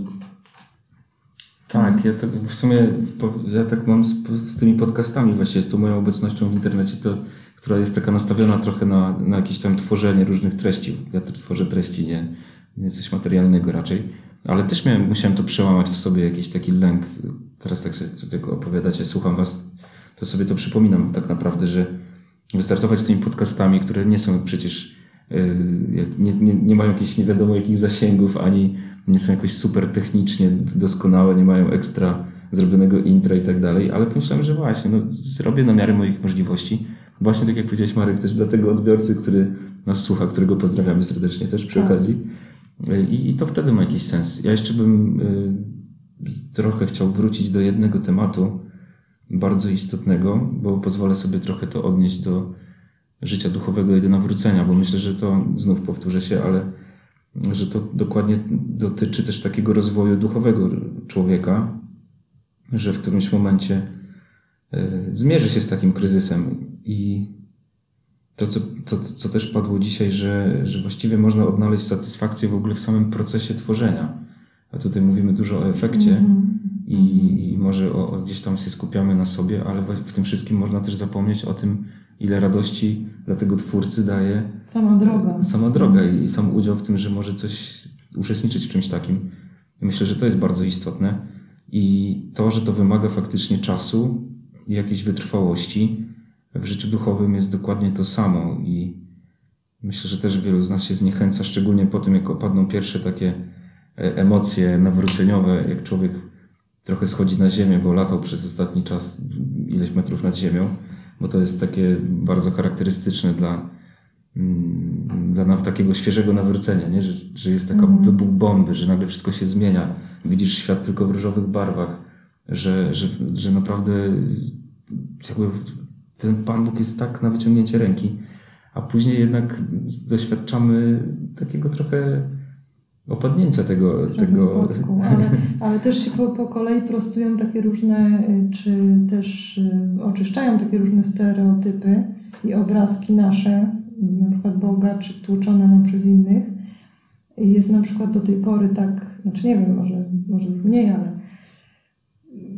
tak, ja tak w sumie ja tak mam z, z, tymi podcastami właściwie, z tą moją obecnością w internecie, to, która jest taka nastawiona trochę na, na jakieś tam tworzenie różnych treści. Ja też tworzę treści, nie, nie coś materialnego raczej, ale też miałem, musiałem to przełamać w sobie, jakiś taki lęk teraz tak sobie tego opowiadacie, słucham was, to sobie to przypominam tak naprawdę, że wystartować z tymi podcastami, które nie są przecież, yy, nie, nie, nie mają jakichś nie wiadomo jakich zasięgów, ani nie są jakoś super technicznie doskonałe, nie mają ekstra zrobionego intra i tak dalej, ale pomyślałem, że właśnie, no, zrobię na miarę moich możliwości. Właśnie tak jak powiedziałeś Marek, też dla tego odbiorcy, który nas słucha, którego pozdrawiamy serdecznie też przy
Tak.
okazji. I, I to wtedy ma jakiś sens. Ja jeszcze bym y, trochę chciał wrócić do jednego tematu bardzo istotnego, bo pozwolę sobie trochę to odnieść do życia duchowego i do nawrócenia, bo myślę, że to znów powtórzę się, ale że to dokładnie dotyczy też takiego rozwoju duchowego człowieka, że w którymś momencie y, zmierzy się z takim kryzysem. I to, co, to, co też padło dzisiaj, że, że właściwie można odnaleźć satysfakcję w ogóle w samym procesie tworzenia. A tutaj mówimy dużo o efekcie i, i może o, o gdzieś tam się skupiamy na sobie, ale w, w tym wszystkim można też zapomnieć o tym, ile radości dla tego twórcy daje
Sama droga.
sama droga i sam udział w tym, że może coś uczestniczyć w czymś takim. Myślę, że to jest bardzo istotne i to, że to wymaga faktycznie czasu i jakiejś wytrwałości w życiu duchowym jest dokładnie to samo i myślę, że też wielu z nas się zniechęca, szczególnie po tym, jak opadną pierwsze takie e, emocje nawróceniowe, jak człowiek trochę schodzi na ziemię, bo latał przez ostatni czas ileś metrów nad ziemią, bo to jest takie bardzo charakterystyczne dla, mm, dla takiego świeżego nawrócenia, nie? Że, że jest taka wybuch bomby, że nagle wszystko się zmienia, widzisz świat tylko w różowych barwach, że, że, że naprawdę jakby ten Pan Bóg jest tak na wyciągnięcie ręki, a później jednak doświadczamy takiego trochę opadnięcia tego, tego
spadku, ale, ale też się po, po kolei prostują takie różne, y, czy też y, oczyszczają takie różne stereotypy i obrazki nasze, na przykład Boga, czy wtłoczone nam przez innych. Jest na przykład do tej pory tak, znaczy nie wiem, może, może już mniej, ale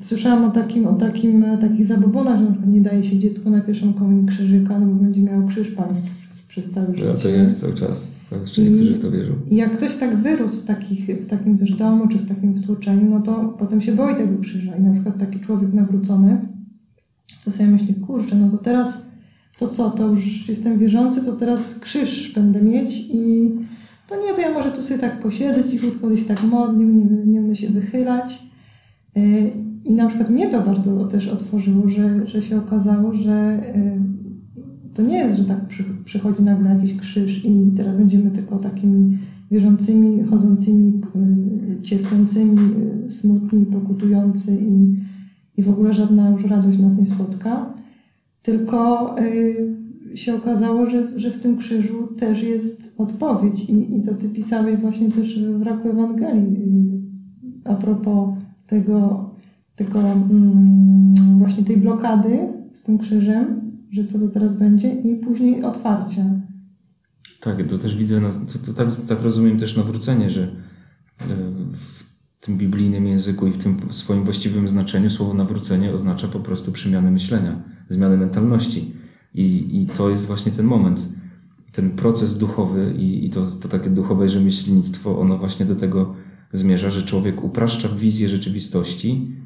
słyszałam o takim, o takim, takich zabobonach, że na przykład nie daje się dziecku na pierwszą komunię krzyżyka, no bo będzie miało krzyż państw przez, całe życie.
No to jest cały czas. To jeszcze niektórzy w to wierzą.
Jak ktoś tak wyrósł w, takich, w takim też domu, czy w takim wtłoczeniu, no to potem się boi tego krzyża. I na przykład taki człowiek nawrócony, co sobie myśli, kurczę, no to teraz, to co, to już jestem wierzący, to teraz krzyż będę mieć i to nie, to ja może tu sobie tak posiedzę cichutko, będę się tak modlił, nie, nie będę się wychylać. Yy, I na przykład mnie to bardzo też otworzyło, że, że się okazało, że yy, to nie jest, że tak przy, przychodzi nagle jakiś krzyż i teraz będziemy tylko takimi wierzącymi, chodzącymi, y, cierpiącymi, y, smutni, pokutujący i, i w ogóle żadna już radość nas nie spotka. Tylko y, się okazało, że, że w tym krzyżu też jest odpowiedź i, i to ty pisałeś właśnie też w Raku Ewangelii y, a propos tego, tego mm, właśnie tej blokady z tym krzyżem, że co to teraz będzie i później otwarcia.
Tak, to też widzę, to, to tak, tak rozumiem też nawrócenie, że e, w tym biblijnym języku i w tym swoim właściwym znaczeniu słowo nawrócenie oznacza po prostu przemianę myślenia, zmianę mentalności. I, i to jest właśnie ten moment, ten proces duchowy i, i to, to takie duchowe rzemieślnictwo, ono właśnie do tego zmierza, że człowiek upraszcza wizję rzeczywistości,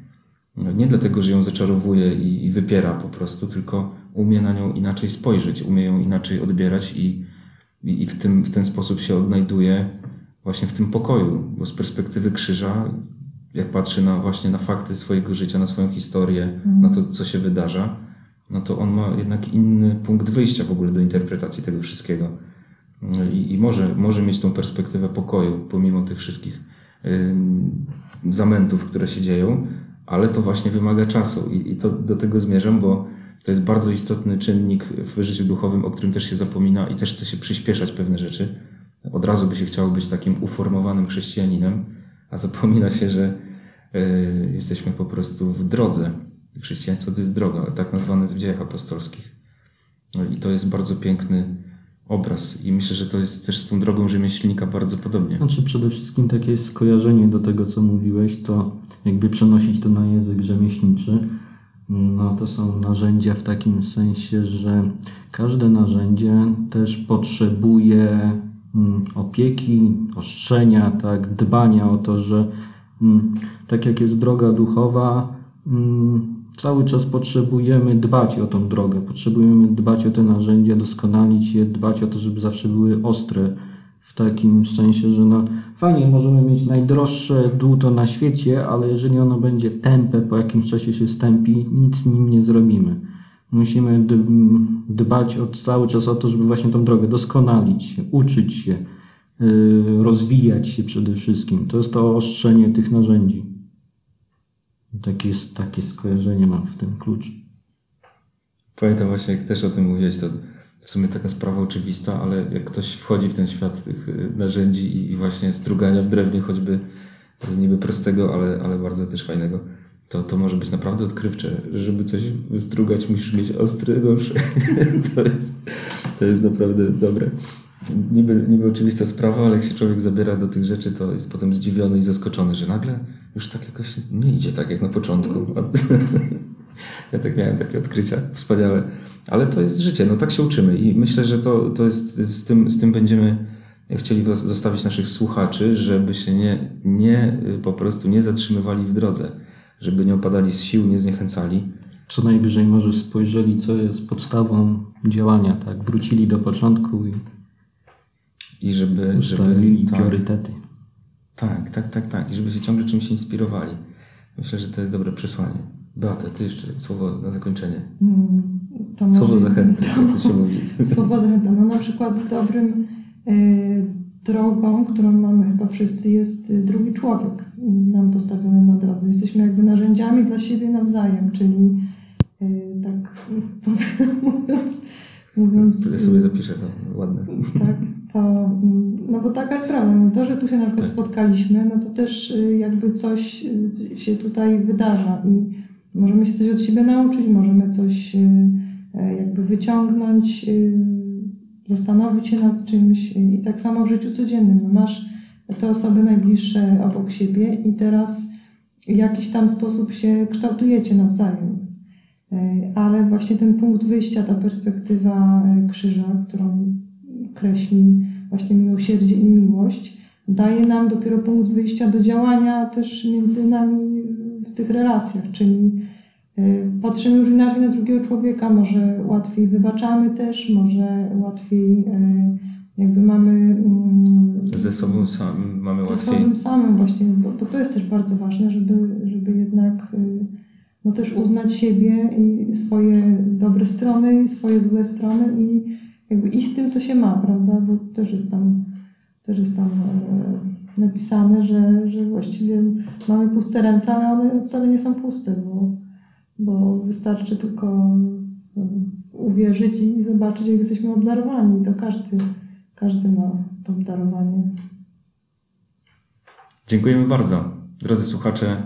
nie dlatego, że ją zaczarowuje i, wypiera po prostu, tylko umie na nią inaczej spojrzeć, umie ją inaczej odbierać i, i, i w, tym, w ten sposób się odnajduje właśnie w tym pokoju, bo z perspektywy krzyża, jak patrzy na właśnie na fakty swojego życia, na swoją historię, na to, co się wydarza, no to on ma jednak inny punkt wyjścia w ogóle do interpretacji tego wszystkiego. No I, i może, może mieć tą perspektywę pokoju, pomimo tych wszystkich ym, zamętów, które się dzieją, ale to właśnie wymaga czasu i, i to do tego zmierzam, bo to jest bardzo istotny czynnik w życiu duchowym, o którym też się zapomina i też chce się przyspieszać pewne rzeczy. Od razu by się chciało być takim uformowanym chrześcijaninem, a zapomina się, że y, jesteśmy po prostu w drodze. Chrześcijaństwo to jest droga, tak nazwane jest w dziejach apostolskich. No i to jest bardzo piękny obraz i myślę, że to jest też z tą drogą rzemieślnika bardzo podobnie.
Znaczy przede wszystkim takie skojarzenie do tego, co mówiłeś, to jakby przenosić to na język rzemieślniczy. No to są narzędzia w takim sensie, że każde narzędzie też potrzebuje mm, opieki, ostrzenia, tak, dbania o to, że mm, tak jak jest droga duchowa, mm, cały czas potrzebujemy dbać o tą drogę, potrzebujemy dbać o te narzędzia, doskonalić je, dbać o to, żeby zawsze były ostre. W takim sensie, że no, fajnie możemy mieć najdroższe dłuto na świecie, ale jeżeli ono będzie tępe, po jakimś czasie się stępi, nic z nim nie zrobimy. Musimy dbać od, cały czas o to, żeby właśnie tą drogę doskonalić się, uczyć się, yy, rozwijać się przede wszystkim. To jest to ostrzenie tych narzędzi. Takie, takie skojarzenie mam w tym klucz.
Pamiętam właśnie, jak też o tym mówiłeś, to w sumie taka sprawa oczywista, ale jak ktoś wchodzi w ten świat tych y, narzędzi i- właśnie strugania w drewnie, choćby y, niby prostego, ale, ale bardzo też fajnego, to, to może być naprawdę odkrywcze. Żeby coś wystrugać, musisz mieć ostry nóż. to, jest, to jest naprawdę dobre. Niby, niby oczywista sprawa, ale jak się człowiek zabiera do tych rzeczy, to jest potem zdziwiony i zaskoczony, że nagle już tak jakoś nie idzie tak jak na początku. Ja tak miałem takie odkrycia wspaniałe. Ale to jest życie, no tak się uczymy i myślę, że to, to jest, z tym, z tym będziemy chcieli zostawić naszych słuchaczy, żeby się nie, nie y, po prostu nie zatrzymywali w drodze, żeby nie opadali z sił, nie zniechęcali.
Co najwyżej może spojrzeli, co jest podstawą działania, tak? Wrócili do początku i
I żeby,
ustalili
żeby tak,
priorytety.
tak, tak, tak, tak. I żeby się ciągle czymś inspirowali. Myślę, że to jest dobre przesłanie. Beata, ty jeszcze słowo na zakończenie.
Mm,
Słowo zachęty, jak to się mówi.
Słowo zachęta. No na przykład dobrym y, drogą, którą mamy chyba wszyscy, jest y, drugi człowiek nam postawiony na drodze. Jesteśmy jakby narzędziami dla siebie nawzajem, czyli y, tak mówiąc, mówiąc
Ja sobie zapiszę to ładne.
tak, to, mm, no bo taka jest prawda. No to, że tu się na przykład
Tak.
spotkaliśmy, no to też y, jakby coś się tutaj wydarza i możemy się coś od siebie nauczyć, możemy coś y, e, jakby wyciągnąć, y, zastanowić się nad czymś y, i tak samo w życiu codziennym. No masz te osoby najbliższe obok siebie i teraz w jakiś tam sposób się kształtujecie nawzajem. E, Ale właśnie ten punkt wyjścia, ta perspektywa e, krzyża, którą kreśli właśnie miłosierdzie i miłość, daje nam dopiero punkt wyjścia do działania też między nami w tych relacjach, czyli e, patrzymy już inaczej na drugiego człowieka, może łatwiej wybaczamy też, może łatwiej e, jakby mamy mm,
Ze sobą sam mamy
ze
łatwiej.
sobą samym właśnie, bo, bo to jest też bardzo ważne, żeby, żeby jednak y, no też uznać siebie i swoje dobre strony i swoje złe strony i jakby iść z tym, co się ma, prawda? Bo też jest tam, też jest tam napisane, że, że właściwie mamy puste ręce, ale one wcale nie są puste, bo, bo wystarczy tylko e, uwierzyć i zobaczyć, jak jesteśmy obdarowani. To każdy, każdy ma to obdarowanie.
Dziękujemy bardzo. Drodzy słuchacze,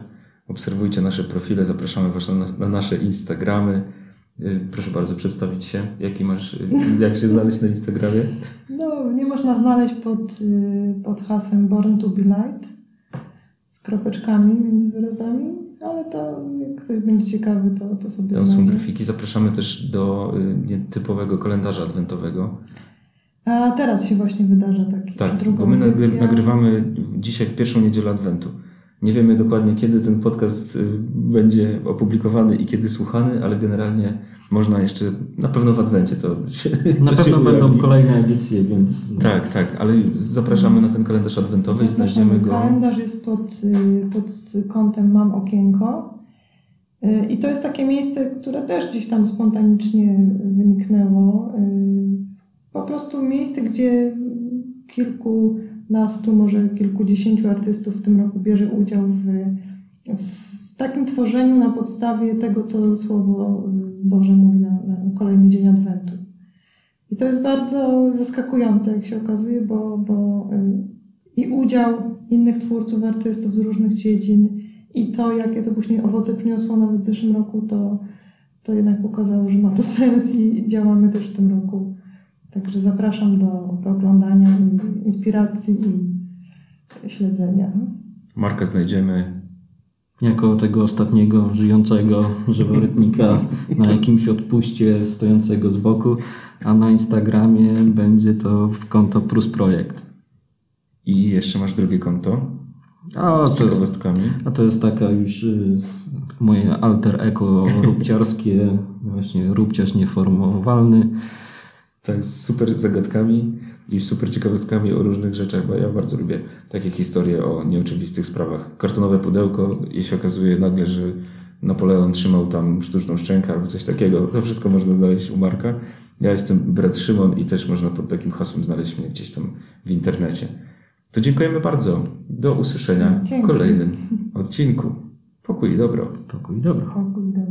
obserwujcie nasze profile, zapraszamy Was na, na nasze Instagramy. Y, Proszę bardzo przedstawić się. Jaki masz, y, jak się znaleźć na Instagramie?
No, nie można znaleźć pod, y, pod hasłem Born to be Light z kropeczkami między wyrazami, ale to jak ktoś będzie ciekawy, to, to sobie
Tam są
znajdzie.
grafiki. Zapraszamy też do nietypowego kalendarza adwentowego.
A teraz się właśnie wydarza taki
Tak, bo my nagrywamy dzisiaj w pierwszą niedzielę Adwentu. Nie wiemy dokładnie, kiedy ten podcast y, będzie opublikowany i kiedy słuchany, ale generalnie można jeszcze, na pewno w Adwencie to się
Na
to się
pewno będą
ujawni.
kolejne edycje, więc
Tak, tak, ale zapraszamy na ten kalendarz adwentowy i znajdziemy go.
Kalendarz jest pod, y, pod kątem Mam Okienko. Y, I to jest takie miejsce, które też gdzieś tam spontanicznie wyniknęło. Po prostu miejsce, gdzie kilkunastu, może kilkudziesięciu artystów w tym roku bierze udział w, w takim tworzeniu na podstawie tego, co Słowo Boże mówi na, na kolejny dzień Adwentu. I to jest bardzo zaskakujące, jak się okazuje, bo, bo y, i udział innych twórców, artystów z różnych dziedzin i to, jakie to później owoce przyniosło nawet w zeszłym roku, to, to jednak pokazało, że ma to sens i działamy też w tym roku. Także zapraszam do, do oglądania i inspiracji i śledzenia.
Marka znajdziemy.
jako tego ostatniego żyjącego żyworytnika na jakimś odpuście stojącego z boku, a na Instagramie będzie to w konto Prus Projekt.
I jeszcze masz drugie konto.
A
z
to,
ciekawostkami.
a to jest taka już y, moje alter ego róbciarskie, właśnie róbciarz nieformowalny.
Tak, z super zagadkami i super ciekawostkami o różnych rzeczach, bo ja bardzo lubię takie historie o nieoczywistych sprawach. Kartonowe pudełko i się okazuje nagle, że Napoleon trzymał tam sztuczną szczękę albo coś takiego. To wszystko można znaleźć u Marka. Ja jestem brat Szymon i też można pod takim hasłem znaleźć mnie gdzieś tam w internecie. To dziękujemy bardzo. Do usłyszenia w
Dzięki.
kolejnym odcinku. Pokój i dobro.
Pokój, dobra.
O kurde.